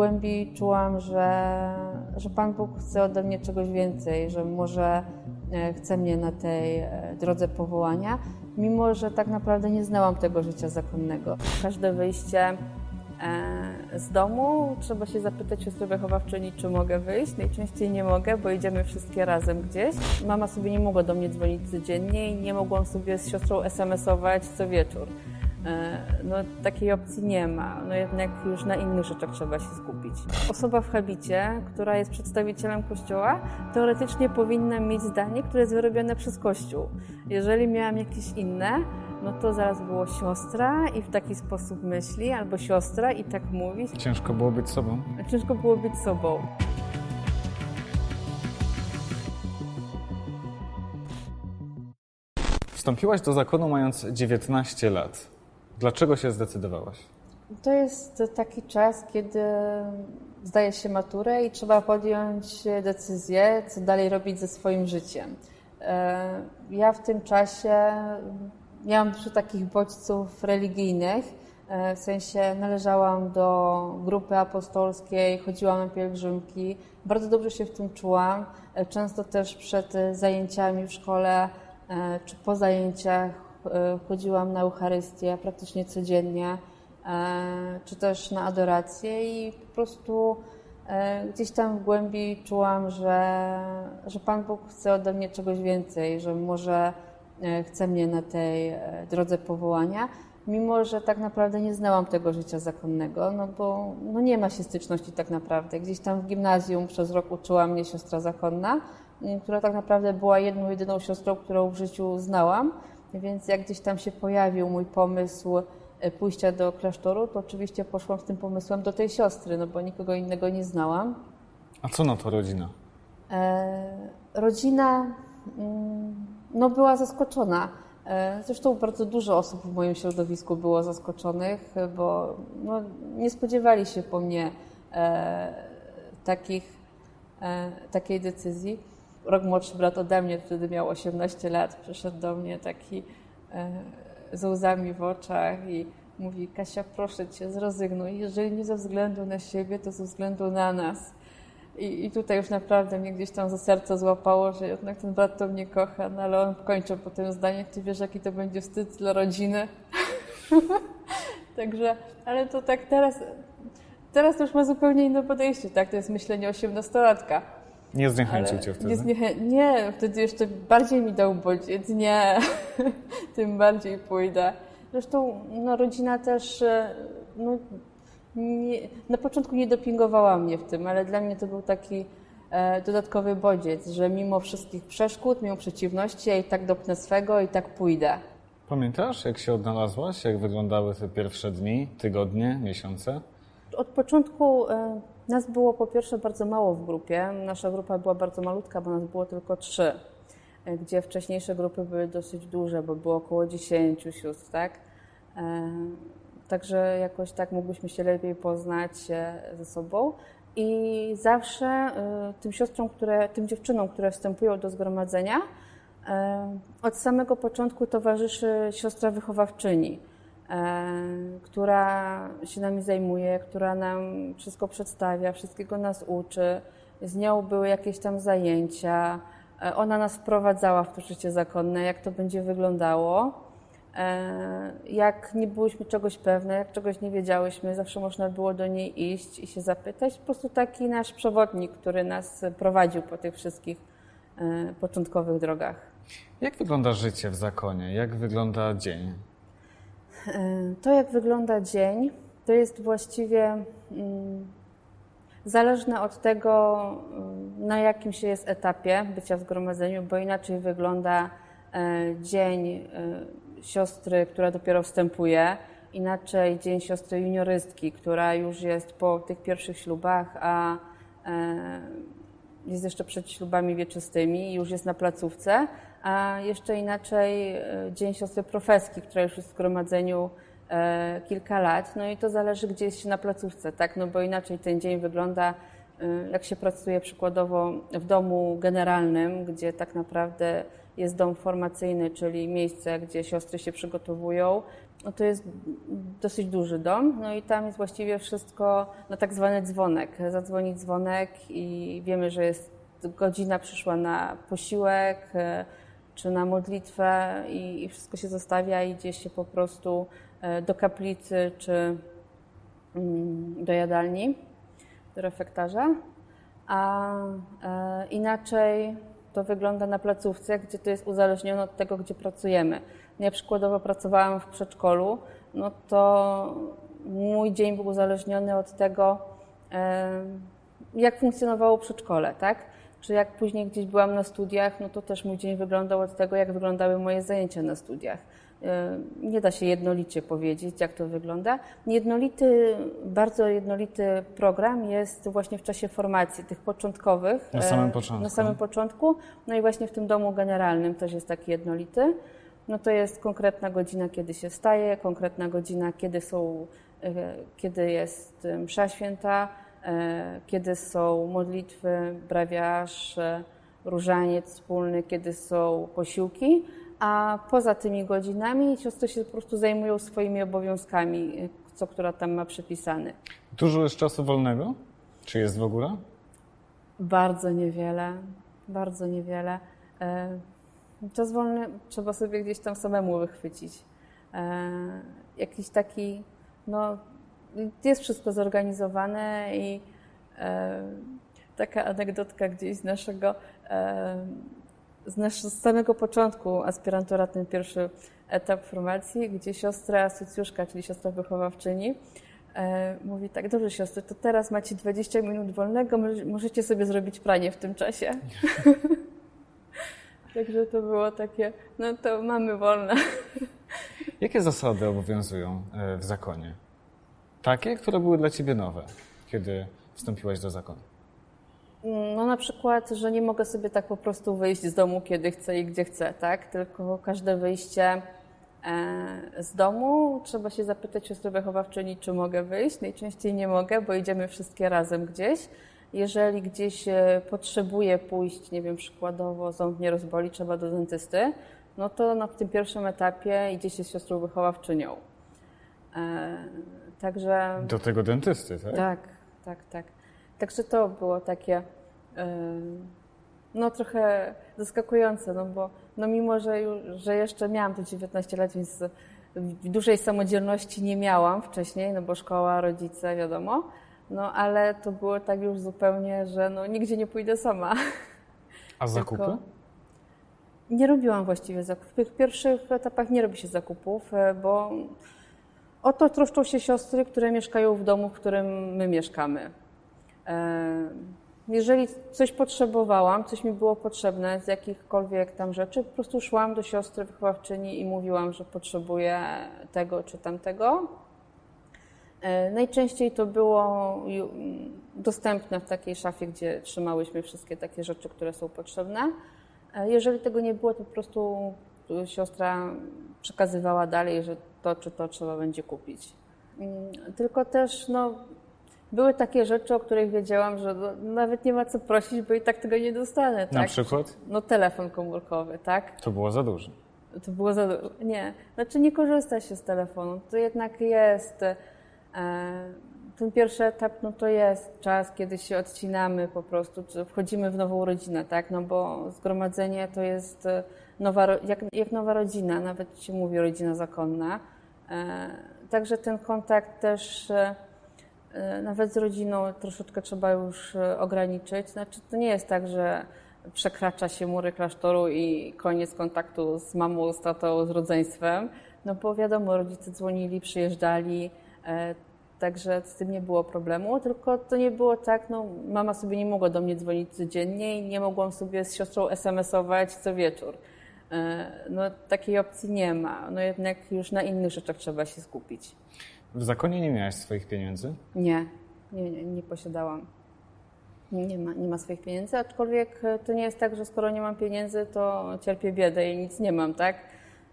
głębi czułam, że, że Pan Bóg chce ode mnie czegoś więcej, że może e, chce mnie na tej e, drodze powołania, mimo że tak naprawdę nie znałam tego życia zakonnego. Każde wyjście z domu trzeba się zapytać siostry wychowawczyni, czy mogę wyjść. Najczęściej nie mogę, bo idziemy wszystkie razem gdzieś. Mama sobie nie mogła do mnie dzwonić codziennie i nie mogłam sobie z siostrą SMS-ować co wieczór. E, no, takiej opcji nie ma. No jednak już na innych rzeczach trzeba się skupić. Osoba w habicie, która jest przedstawicielem Kościoła, teoretycznie powinna mieć zdanie, które jest wyrobione przez Kościół. Jeżeli miałam jakieś inne, no to zaraz było siostra i w taki sposób myśli, albo siostra i tak mówi. Ciężko było być sobą? Ciężko było być sobą. Wstąpiłaś do zakonu mając 19 lat. Dlaczego się zdecydowałaś? To jest taki czas, kiedy zdaje się maturę i trzeba podjąć decyzję, co dalej robić ze swoim życiem. E, ja w tym czasie miałam dużo takich bodźców religijnych, e, w sensie należałam do grupy apostolskiej, chodziłam na pielgrzymki, bardzo dobrze się w tym czułam. E, często też przed zajęciami w szkole czy po zajęciach chodziłam na Eucharystię praktycznie codziennie, e, czy też na adorację i po prostu e, gdzieś tam w głębi czułam, że, że Pan Bóg chce ode mnie czegoś więcej, że może chce mnie na tej drodze powołania, mimo że tak naprawdę nie znałam tego życia zakonnego, no bo no nie ma się styczności tak naprawdę. Gdzieś tam w gimnazjum przez rok uczyła mnie siostra zakonna, która tak naprawdę była jedną, jedyną siostrą, którą w życiu znałam. Więc jak gdzieś tam się pojawił mój pomysł e, pójścia do klasztoru, to oczywiście poszłam z tym pomysłem do tej siostry, no bo nikogo innego nie znałam. A co na to rodzina? E, rodzina mm, no, była zaskoczona. E, zresztą bardzo dużo osób w moim środowisku było zaskoczonych, bo no, nie spodziewali się po mnie takich, takiej decyzji rok młodszy brat ode mnie, wtedy miał 18 lat, przyszedł do mnie taki e, z łzami w oczach i mówi, Kasia, proszę Cię, zrezygnuj. Jeżeli nie ze względu na siebie, to ze względu na nas. I, I tutaj już naprawdę mnie gdzieś tam za serce złapało, że jednak ten brat to mnie kocha, no ale on kończył po tym zdaniu, ty wiesz, jaki to będzie wstyd dla rodziny. Także, ale to tak teraz, teraz to już ma zupełnie inne podejście, tak? To jest myślenie osiemnastolatka nie zniechęcił cię wtedy? Nie, zniechę... nie, wtedy jeszcze bardziej mi dał bodziec. Nie, tym bardziej pójdę. Zresztą no, rodzina też e, no, nie, na początku nie dopingowała mnie w tym, ale dla mnie to był taki e, dodatkowy bodziec, że mimo wszystkich przeszkód, mimo przeciwności, ja i tak dopnę swego i tak pójdę. Pamiętasz, jak się odnalazłaś? Jak wyglądały te pierwsze dni, tygodnie, miesiące? Od początku e, nas było po pierwsze bardzo mało w grupie. Nasza grupa była bardzo malutka, bo nas było tylko trzy, e, gdzie wcześniejsze grupy były dosyć duże, bo było około dziesięciu sióstr, tak? E, także jakoś tak mogliśmy się lepiej poznać ze sobą. I zawsze tym siostrom, które, tym dziewczynom, które wstępują do zgromadzenia, od samego początku towarzyszy siostra wychowawczyni która się nami zajmuje, która nam wszystko przedstawia, wszystkiego nas uczy. Z nią były jakieś tam zajęcia. E, ona nas wprowadzała w to życie zakonne, jak to będzie wyglądało. E, jak nie byłyśmy czegoś pewne, jak czegoś nie wiedziałyśmy, zawsze można było do niej iść i się zapytać. Po prostu taki nasz przewodnik, który nas prowadził po tych wszystkich początkowych drogach. Jak wygląda życie w zakonie? Jak wygląda dzień? To, jak wygląda dzień, to jest właściwie mm, zależne od tego, mm, na jakim się jest etapie bycia w zgromadzeniu, bo inaczej wygląda e, dzień siostry, która dopiero wstępuje, inaczej dzień siostry juniorystki, która już jest po tych pierwszych ślubach, a jest jeszcze przed ślubami wieczystymi i już jest na placówce, a jeszcze inaczej e, Dzień Siostry Profeski, która już jest w zgromadzeniu e, kilka lat. No i to zależy gdzieś na placówce, tak? No bo inaczej ten dzień wygląda, e, jak się pracuje przykładowo w domu generalnym, gdzie tak naprawdę jest dom formacyjny, czyli miejsce, gdzie siostry się przygotowują, no to jest dosyć duży dom, no i tam jest właściwie wszystko na tak zwany dzwonek. Zadzwoni dzwonek i wiemy, że jest godzina przyszła na posiłek czy na modlitwę i, i wszystko się zostawia i idzie się po prostu e, do kaplicy czy mm, do jadalni, do refektarza. A e, inaczej to wygląda na placówce, gdzie to jest uzależnione od tego, gdzie pracujemy. Ja przykładowo pracowałam w przedszkolu, no to mój dzień był uzależniony od tego, jak funkcjonowało przedszkole, tak? Czy jak później gdzieś byłam na studiach, no to też mój dzień wyglądał od tego, jak wyglądały moje zajęcia na studiach. Nie da się jednolicie powiedzieć, jak to wygląda. Jednolity, bardzo jednolity program jest właśnie w czasie formacji tych początkowych. Na samym początku. Na samym początku. No i właśnie w tym domu generalnym też jest taki jednolity no to jest konkretna godzina, kiedy się wstaje, konkretna godzina, kiedy, są, e, kiedy jest msza święta, e, kiedy są modlitwy, brawiarz, e, różaniec wspólny, kiedy są posiłki, a poza tymi godzinami siostry się po prostu zajmują swoimi obowiązkami, co która tam ma przypisany. Dużo jest czasu wolnego? Czy jest w ogóle? Bardzo niewiele, bardzo niewiele. Czas wolny trzeba sobie gdzieś tam samemu wychwycić. E, jakiś taki, no, jest wszystko zorganizowane i e, taka anegdotka gdzieś z naszego, e, z, nasz, z samego początku aspirantura, ten pierwszy etap formacji, gdzie siostra socjuszka, czyli siostra wychowawczyni, e, mówi tak, dobrze siostry, to teraz macie 20 minut wolnego, możecie sobie zrobić pranie w tym czasie. Także to było takie, no to mamy wolne. Jakie zasady obowiązują e, w zakonie? Takie, które były dla ciebie nowe, kiedy wstąpiłaś do zakonu? No na przykład, że nie mogę sobie tak po prostu wyjść z domu, kiedy chcę i gdzie chcę, tak? Tylko każde wyjście e, z domu trzeba się zapytać siostry wychowawczyni, czy mogę wyjść. Najczęściej nie mogę, bo idziemy wszystkie razem gdzieś. Jeżeli gdzieś e, potrzebuje pójść, nie wiem, przykładowo ząb mnie rozboli, trzeba do dentysty, no to na tym pierwszym etapie idzie się z siostrą wychowawczynią. Także... Do tego dentysty, tak? Tak, tak, tak. Także to było takie no trochę zaskakujące, no bo no mimo, że, już, że jeszcze miałam te 19 lat, więc dużej samodzielności nie miałam wcześniej, no bo szkoła, rodzice, wiadomo, no ale to było tak już zupełnie, że no, nigdzie nie pójdę sama. A zakupy? Nie robiłam właściwie zakupów. W pierwszych etapach nie robi się zakupów, e, bo o to troszczą się siostry, które mieszkają w domu, w którym my mieszkamy. Jeżeli coś potrzebowałam, coś mi było potrzebne z jakichkolwiek tam rzeczy, po prostu szłam do siostry wychowawczyni i mówiłam, że potrzebuję tego czy tamtego E, najczęściej to było dostępne w takiej szafie, gdzie trzymałyśmy wszystkie takie rzeczy, które są potrzebne. E, jeżeli tego nie było, to po prostu siostra przekazywała dalej, że to czy to trzeba będzie kupić. Mm, tylko też no, były takie rzeczy, o których wiedziałam, że no, nawet nie ma co prosić, bo i tak tego nie dostanę. Tak? Na przykład? No telefon komórkowy, tak? To było za dużo. To było za dużo. Nie. Znaczy nie korzysta się z telefonu. To jednak jest E, ten pierwszy etap no to jest czas, kiedy się odcinamy po prostu, czy wchodzimy w nową rodzinę, tak? No bo zgromadzenie to jest e, nowa, jak, jak nowa rodzina, nawet się mówi rodzina zakonna. E, także ten kontakt też nawet z rodziną troszeczkę trzeba już ograniczyć. Znaczy to nie jest tak, że przekracza się mury klasztoru i koniec kontaktu z mamą, z tatą, z rodzeństwem. No bo wiadomo, rodzice dzwonili, przyjeżdżali, E, także z tym nie było problemu, tylko to nie było tak, no mama sobie nie mogła do mnie dzwonić codziennie i nie mogłam sobie z siostrą SMS-ować co wieczór. E, no takiej opcji nie ma. No jednak już na innych rzeczach trzeba się skupić. W zakonie nie miałaś swoich pieniędzy? Nie, nie, nie, nie posiadałam. Nie ma, nie ma swoich pieniędzy, aczkolwiek to nie jest tak, że skoro nie mam pieniędzy, to cierpię biedę i nic nie mam, tak?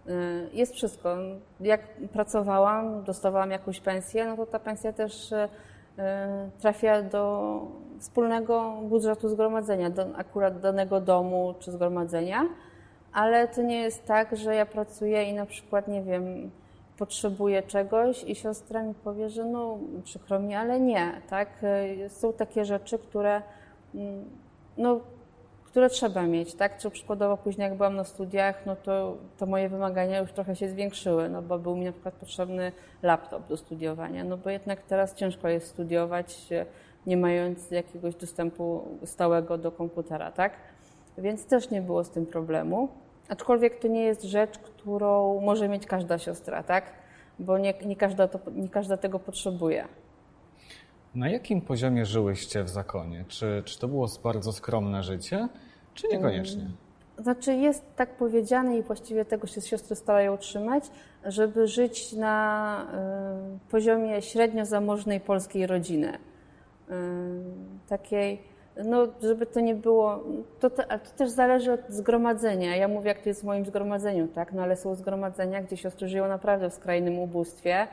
Y, jest wszystko. Jak pracowałam, dostawałam jakąś pensję, no to ta pensja też trafia do wspólnego budżetu zgromadzenia, do akurat danego domu czy zgromadzenia, ale to nie jest tak, że ja pracuję i na przykład, nie wiem, potrzebuje czegoś i siostra mi powie, że no przykro mi, ale nie, tak? Są takie rzeczy, które mm, no, które trzeba mieć, tak? Czy przykładowo później jak byłam na studiach, no to, to moje wymagania już trochę się zwiększyły, no bo był mi na przykład potrzebny laptop do studiowania, no bo jednak teraz ciężko jest studiować nie mając jakiegoś dostępu stałego do komputera, tak? Więc też nie było z tym problemu. Aczkolwiek to nie jest rzecz, którą może mieć każda siostra, tak? Bo nie, nie, każda, to, nie każda tego potrzebuje. Na jakim poziomie żyłyście w zakonie? Czy, czy to było bardzo skromne życie, czy niekoniecznie? Znaczy jest tak powiedziane i właściwie tego się siostry starają utrzymać, żeby żyć na y, poziomie średnio zamożnej polskiej rodziny. Y, takiej, no żeby to nie było, to, to, to, też zależy od zgromadzenia. Ja mówię, jak to jest w moim zgromadzeniu, tak? No ale są zgromadzenia, gdzie siostry żyją naprawdę w skrajnym ubóstwie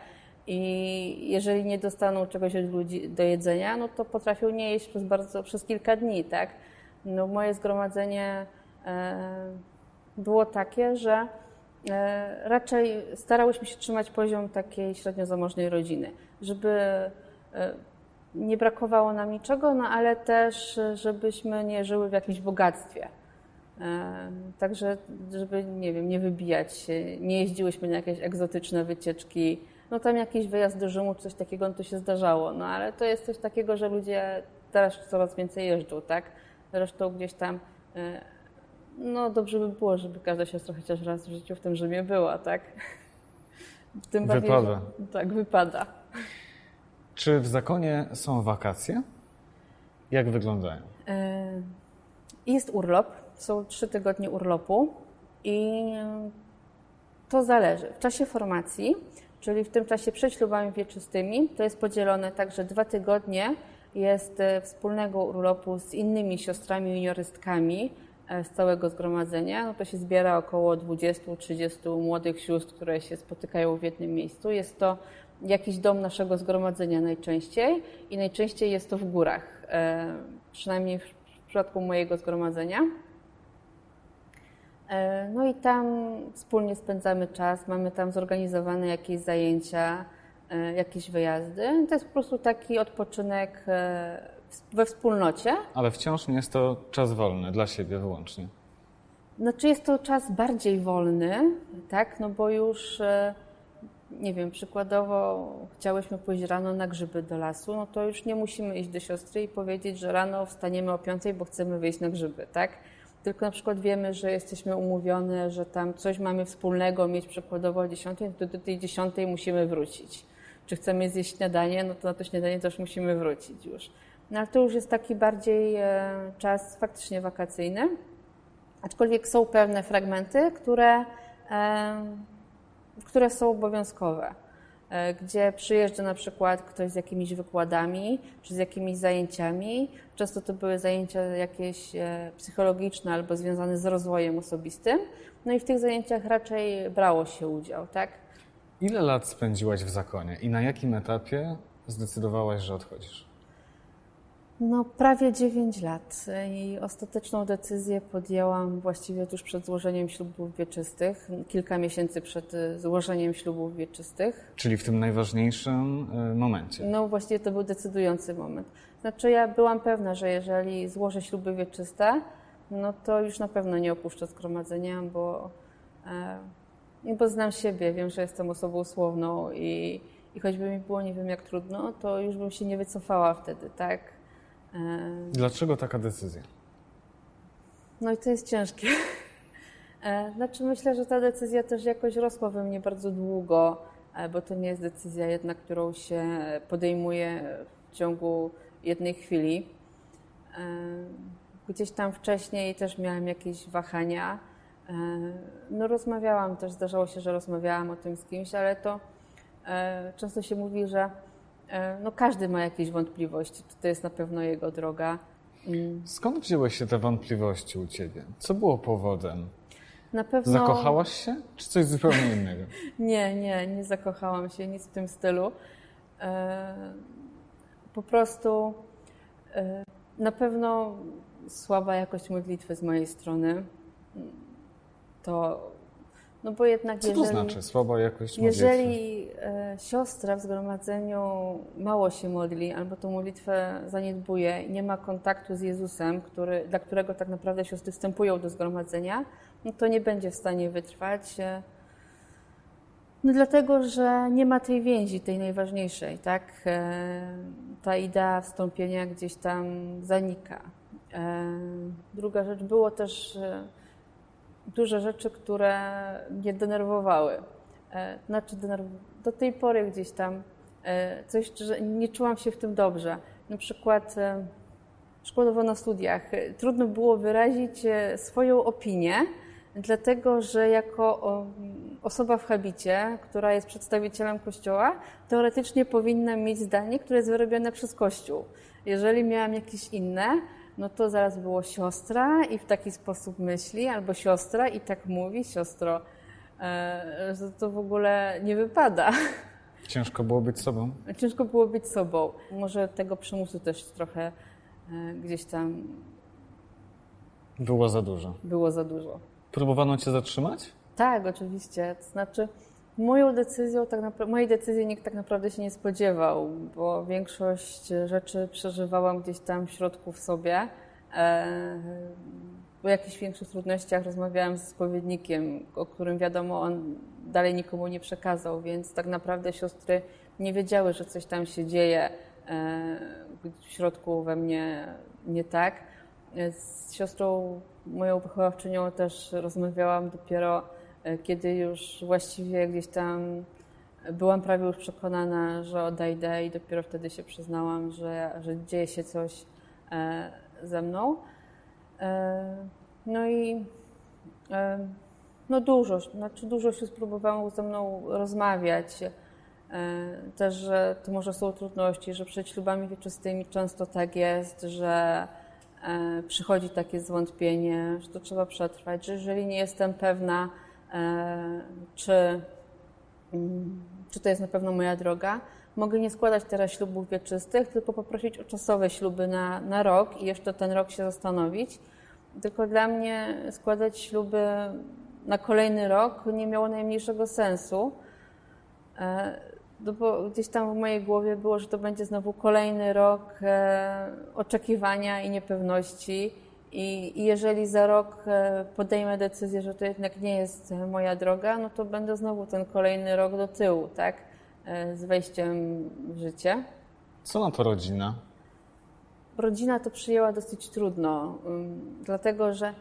i jeżeli nie dostaną czegoś od ludzi do jedzenia, no to potrafią nie jeść przez, bardzo, przez kilka dni, tak? No moje zgromadzenie e, było takie, że e, raczej starałyśmy się trzymać poziom takiej średnio zamożnej rodziny, żeby e, nie brakowało nam niczego, no ale też, żebyśmy nie żyły w jakimś bogactwie. Także, żeby, nie wiem, nie wybijać się, nie jeździłyśmy na jakieś egzotyczne wycieczki, no tam jakiś wyjazd do Rzymu, coś takiego, no to się zdarzało, no ale to jest coś takiego, że ludzie teraz coraz więcej jeżdżą, tak? Zresztą gdzieś tam, e, no dobrze by było, żeby każda siostra chociaż raz w życiu w tym Rzymie była, tak? Tym wypada. Bardziej, że, tak, wypada. Czy w zakonie są wakacje? Jak wyglądają? E, jest urlop, są trzy tygodnie urlopu i to zależy. W czasie formacji czyli w tym czasie przed ślubami wieczystymi. To jest podzielone tak, że dwa tygodnie jest e, wspólnego urlopu z innymi siostrami juniorystkami e, z całego zgromadzenia. No to się zbiera około 20-30 młodych sióstr, które się spotykają w jednym miejscu. Jest to jakiś dom naszego zgromadzenia najczęściej i najczęściej jest to w górach, e, przynajmniej w przypadku mojego zgromadzenia. E, no i tam wspólnie spędzamy czas, mamy tam zorganizowane jakieś zajęcia, e, jakieś wyjazdy. To jest po prostu taki odpoczynek we wspólnocie. Ale wciąż nie jest to czas wolny dla siebie wyłącznie. Znaczy jest to czas bardziej wolny, tak, no bo już nie wiem, przykładowo chciałyśmy pójść rano na grzyby do lasu, no to już nie musimy iść do siostry i powiedzieć, że rano wstaniemy o piątej, bo chcemy wyjść na grzyby, tak? tylko na przykład wiemy, że jesteśmy umówione, że tam coś mamy wspólnego mieć przykładowo o 10, to do tej 10 musimy wrócić. Czy chcemy zjeść śniadanie, no to na to śniadanie też musimy wrócić już. No ale to już jest taki bardziej e, czas faktycznie wakacyjny, aczkolwiek są pewne fragmenty, które, e, które są obowiązkowe. E, gdzie przyjeżdża na przykład ktoś z jakimiś wykładami czy z jakimiś zajęciami. Często to były zajęcia jakieś e, psychologiczne albo związane z rozwojem osobistym. No i w tych zajęciach raczej brało się udział, tak? Ile lat spędziłaś w zakonie i na jakim etapie zdecydowałaś, że odchodzisz? No, prawie 9 lat i ostateczną decyzję podjęłam właściwie tuż przed złożeniem ślubów wieczystych, kilka miesięcy przed y, złożeniem ślubów wieczystych. Czyli w tym najważniejszym y, momencie? No, właściwie to był decydujący moment. Znaczy, ja byłam pewna, że jeżeli złożę śluby wieczyste, no to już na pewno nie opuszczę zgromadzenia, bo, e, bo znam siebie, wiem, że jestem osobą słowną i, i choćby mi było nie wiem jak trudno, to już bym się nie wycofała wtedy, tak? Dlaczego taka decyzja? No i to jest ciężkie. E, znaczy myślę, że ta decyzja też jakoś rosła we mnie bardzo długo, e, bo to nie jest decyzja jedna, którą się podejmuje w ciągu jednej chwili. E, gdzieś tam wcześniej też miałam jakieś wahania. No rozmawiałam też, zdarzało się, że rozmawiałam o tym z kimś, ale to często się mówi, że no każdy ma jakieś wątpliwości, to jest na pewno jego droga. Mm. Skąd wzięły się te wątpliwości u ciebie? Co było powodem? Na pewno... Zakochałaś się, czy coś zupełnie innego? nie, nie, nie zakochałam się, nic w tym stylu. E, po prostu e, na pewno słaba jakość modlitwy z mojej strony. To No bo jednak Co jeżeli, to znaczy słaba jakość modlitwy? Jeżeli e, siostra w zgromadzeniu mało się modli, albo tą modlitwę zaniedbuje i nie ma kontaktu z Jezusem, który, dla którego tak naprawdę siostry wstępują do zgromadzenia, no to nie będzie w stanie wytrwać. E, no dlatego, że nie ma tej więzi, tej najważniejszej, tak? E, ta idea wstąpienia gdzieś tam zanika. Druga rzecz, było też dużo rzeczy, które mnie denerwowały. Znaczy, do tej pory gdzieś tam coś, że nie czułam się w tym dobrze. Na przykład, przykładowo na studiach, trudno było wyrazić swoją opinię, dlatego że jako osoba w habicie, która jest przedstawicielem Kościoła, teoretycznie powinna mieć zdanie, które jest wyrobione przez Kościół. Jeżeli miałam jakieś inne, no to zaraz było siostra i w taki sposób myśli, albo siostra i tak mówi, siostro, e, że to w ogóle nie wypada. Ciężko było być sobą? Ciężko było być sobą. Może tego przymusu też trochę e, gdzieś tam. Było za dużo. Było za dużo. Próbowano cię zatrzymać? Tak, oczywiście. To znaczy, moją decyzją, tak naprawdę, mojej decyzji nikt tak naprawdę się nie spodziewał, bo większość rzeczy przeżywałam gdzieś tam w środku w sobie. E, o jakichś większych trudnościach rozmawiałam ze spowiednikiem, o którym wiadomo, on dalej nikomu nie przekazał, więc tak naprawdę siostry nie wiedziały, że coś tam się dzieje e, w środku we mnie nie tak. Z siostrą moją wychowawczynią też rozmawiałam dopiero e, kiedy już właściwie gdzieś tam byłam prawie już przekonana, że odejdę i dopiero wtedy się przyznałam, że, że dzieje się coś e, ze mną. E, no i no dużo, znaczy dużo się spróbowałam ze mną rozmawiać. Też, że to może są trudności, że przed ślubami wieczystymi często tak jest, że E, przychodzi takie zwątpienie, że to trzeba przetrwać, że jeżeli nie jestem pewna, e, czy, mm, czy to jest na pewno moja droga, mogę nie składać teraz ślubów wieczystych, tylko poprosić o czasowe śluby na, na rok i jeszcze ten rok się zastanowić. Tylko dla mnie składać śluby na kolejny rok nie miało najmniejszego sensu. E, no bo gdzieś tam w mojej głowie było, że to będzie znowu kolejny rok e, oczekiwania i niepewności. I, I, jeżeli za rok e, podejmę decyzję, że to jednak nie jest moja droga, no to będę znowu ten kolejny rok do tyłu, tak? E, z wejściem w życie. Co na to rodzina? Rodzina to przyjęła dosyć trudno, dlatego że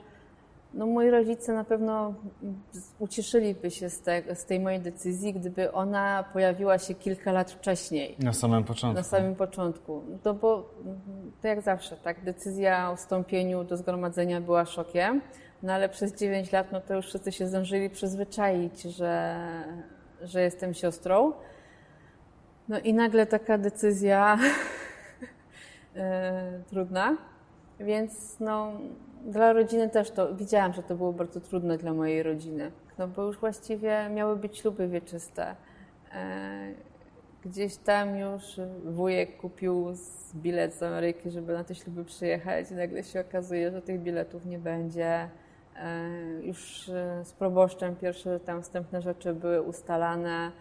no moi rodzice na pewno ucieszyliby się z, te, z, tej mojej decyzji, gdyby ona pojawiła się kilka lat wcześniej. Na samym początku. Na samym początku. No bo to jak zawsze, tak, decyzja o wstąpieniu do zgromadzenia była szokiem, no ale przez 9 lat no to już wszyscy się zdążyli przyzwyczaić, że, że jestem siostrą. No i nagle taka decyzja e, trudna, więc no dla rodziny też to, widziałam, że to było bardzo trudne dla mojej rodziny, no bo już właściwie miały być śluby wieczyste. E, gdzieś tam już wujek kupił bilet z Ameryki, żeby na te śluby przyjechać i nagle się okazuje, że tych biletów nie będzie. E, już e, z proboszczem pierwsze tam wstępne rzeczy były ustalane.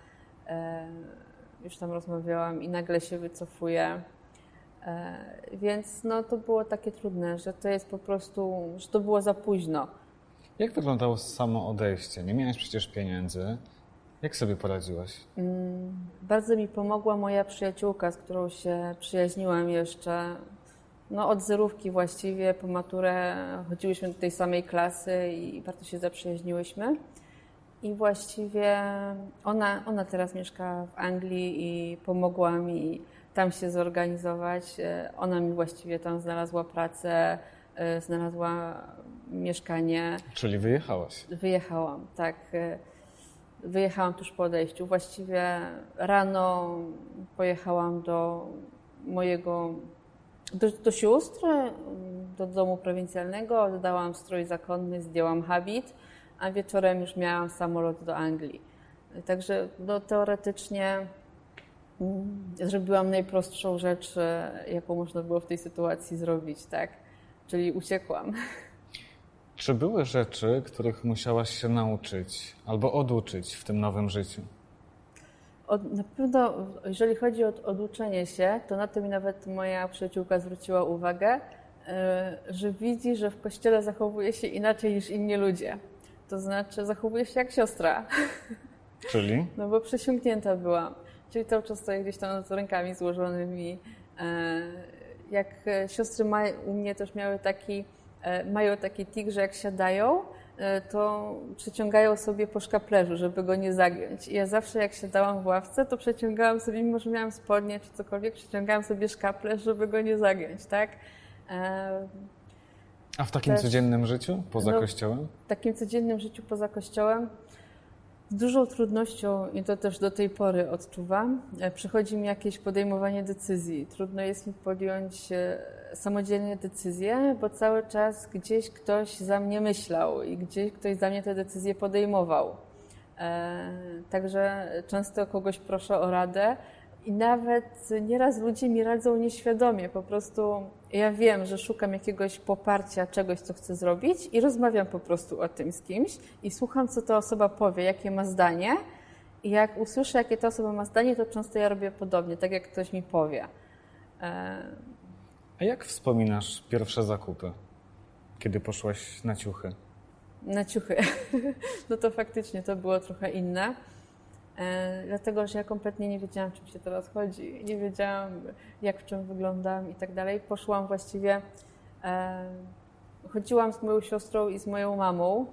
Już tam rozmawiałam i nagle się wycofuje. E, więc no, to było takie trudne, że to jest po prostu, że to było za późno. Jak wyglądało samo odejście? Nie miałeś przecież pieniędzy. Jak sobie poradziłaś? Mm, bardzo mi pomogła moja przyjaciółka, z którą się przyjaźniłam jeszcze no, od zerówki właściwie. Po maturę chodziłyśmy do tej samej klasy i bardzo się zaprzyjaźniłyśmy. I właściwie ona, ona teraz mieszka w Anglii i pomogła mi tam się zorganizować. E, ona mi właściwie tam znalazła pracę, e, znalazła mieszkanie. Czyli wyjechałaś? Wyjechałam, tak. E, wyjechałam tuż po odejściu. Właściwie rano pojechałam do mojego, do, do sióstr, do domu prowincjalnego, oddałam strój zakonny, zdjęłam habit, a wieczorem już miałam samolot do Anglii. Także no, teoretycznie zrobiłam najprostszą rzecz, jaką można było w tej sytuacji zrobić, tak? Czyli uciekłam. Czy były rzeczy, których musiałaś się nauczyć albo oduczyć w tym nowym życiu? Od, na pewno, jeżeli chodzi o oduczenie się, to na to mi nawet moja przyjaciółka zwróciła uwagę, e, że widzi, że w kościele zachowuje się inaczej niż inni ludzie. To znaczy, zachowuje się jak siostra. Czyli? No bo przesiąknięta byłam. Czyli cały czas stoję gdzieś tam z rękami złożonymi. E, jak siostry u mnie też miały taki, e, mają taki tik, że jak siadają, E, to przeciągają sobie po szkaplerzu, żeby go nie zagiąć. I ja zawsze jak siadałam w ławce, to przeciągałam sobie, mimo że miałam spodnie czy cokolwiek, przeciągałam sobie szkaplerz, żeby go nie zagiąć, tak? E, A w takim Też, codziennym życiu poza no, kościołem? W takim codziennym życiu poza kościołem z dużą trudnością, i to też do tej pory odczuwam, e, przychodzi mi jakieś podejmowanie decyzji. Trudno jest mi podjąć e, samodzielnie decyzję, bo cały czas gdzieś ktoś za mnie myślał i gdzieś ktoś za mnie te decyzje podejmował. E, także często kogoś proszę o radę i nawet nieraz ludzie mi radzą nieświadomie. Po prostu ja wiem, że szukam jakiegoś poparcia, czegoś, co chcę zrobić i rozmawiam po prostu o tym z kimś i słucham, co ta osoba powie, jakie ma zdanie. I jak usłyszę, jakie ta osoba ma zdanie, to często ja robię podobnie, tak jak ktoś mi powie. E, A jak wspominasz pierwsze zakupy, kiedy poszłaś na ciuchy? Na ciuchy. No to faktycznie to było trochę inne. E, dlatego, że ja kompletnie nie wiedziałam, czym się teraz chodzi. Nie wiedziałam, jak w czym wyglądam i tak dalej. Poszłam właściwie, e, chodziłam z moją siostrą i z moją mamą,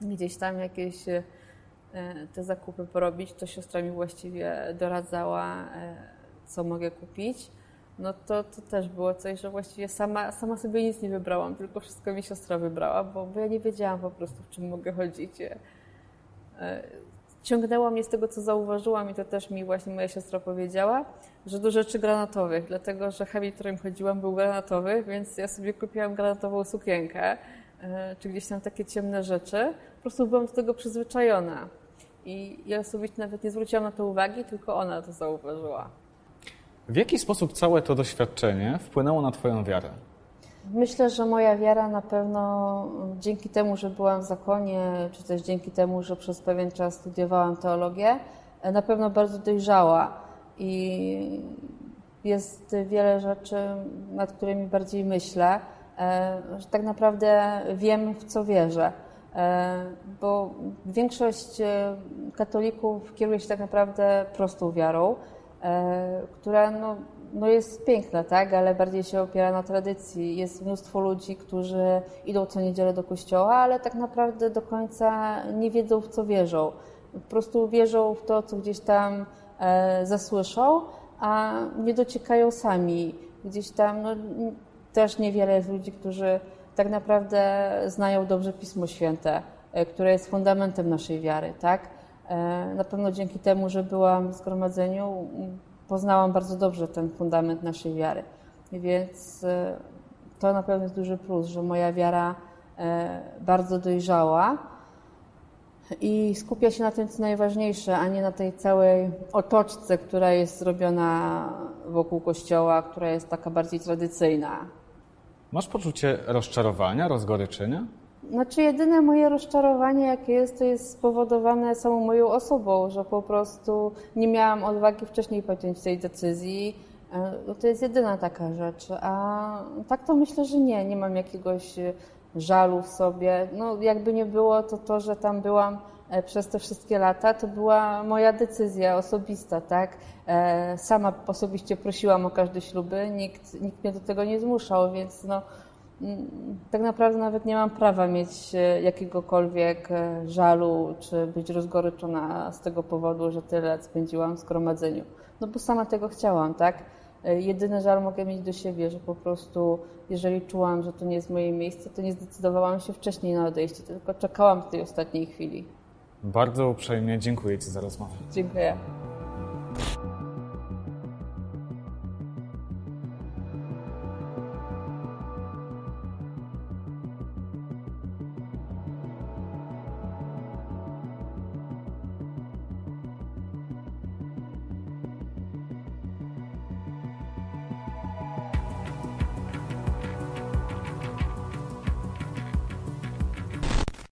gdzieś tam jakieś e, te zakupy porobić. To siostra mi właściwie doradzała, co mogę kupić. No to, to też było coś, że właściwie sama, sama sobie nic nie wybrałam, tylko wszystko mi siostra wybrała, bo, bo ja nie wiedziałam po prostu, w czym mogę chodzić. Ciągnęło mnie z tego, co zauważyłam i to też mi właśnie moja siostra powiedziała, że do rzeczy granatowych, dlatego że habit, którym chodziłam, był granatowy, więc ja sobie kupiłam granatową sukienkę, e, czy gdzieś tam takie ciemne rzeczy. Po prostu byłam do tego przyzwyczajona. I ja osobiście nawet nie zwróciłam na to uwagi, tylko ona to zauważyła. W jaki sposób całe to doświadczenie wpłynęło na Twoją wiarę? Myślę, że moja wiara na pewno dzięki temu, że byłam w zakonie, czy też dzięki temu, że przez pewien czas studiowałam teologię, na pewno bardzo dojrzała i jest wiele rzeczy, nad którymi bardziej myślę, e, że tak naprawdę wiem, w co wierzę. E, bo większość e, katolików kieruje się tak naprawdę prostą wiarą, która no, no jest piękna, tak, ale bardziej się opiera na tradycji. Jest mnóstwo ludzi, którzy idą co niedzielę do kościoła, ale tak naprawdę do końca nie wiedzą, w co wierzą. Po prostu wierzą w to, co gdzieś tam e, zasłyszą, a nie dociekają sami. Gdzieś tam no, też niewiele jest ludzi, którzy tak naprawdę znają dobrze Pismo Święte, e, które jest fundamentem naszej wiary, tak? E, na pewno dzięki temu, że byłam w zgromadzeniu, poznałam bardzo dobrze ten fundament naszej wiary. Więc e, to na pewno jest duży plus, że moja wiara e, bardzo dojrzała i skupia się na tym, co najważniejsze, a nie na tej całej otoczce, która jest zrobiona wokół kościoła, która jest taka bardziej tradycyjna. Masz poczucie rozczarowania, rozgoryczenia? Znaczy, jedyne moje rozczarowanie, jakie jest, to jest spowodowane samą moją osobą, że po prostu nie miałam odwagi wcześniej podjąć tej decyzji. E, no to jest jedyna taka rzecz. A tak to myślę, że nie. Nie mam jakiegoś e, żalu w sobie. No, jakby nie było, to to, że tam byłam e, przez te wszystkie lata, to była moja decyzja osobista, tak? Sama osobiście prosiłam o każde śluby, nikt, nikt mnie do tego nie zmuszał, więc no, tak naprawdę nawet nie mam prawa mieć e, jakiegokolwiek e, żalu, czy być rozgoryczona z tego powodu, że tyle lat spędziłam w zgromadzeniu. No bo sama tego chciałam, tak? E, jedyny żal mogę mieć do siebie, że po prostu, jeżeli czułam, że to nie jest moje miejsce, to nie zdecydowałam się wcześniej na odejście, tylko czekałam w tej ostatniej chwili. Bardzo uprzejmie dziękuję Ci za rozmowę. Dziękuję.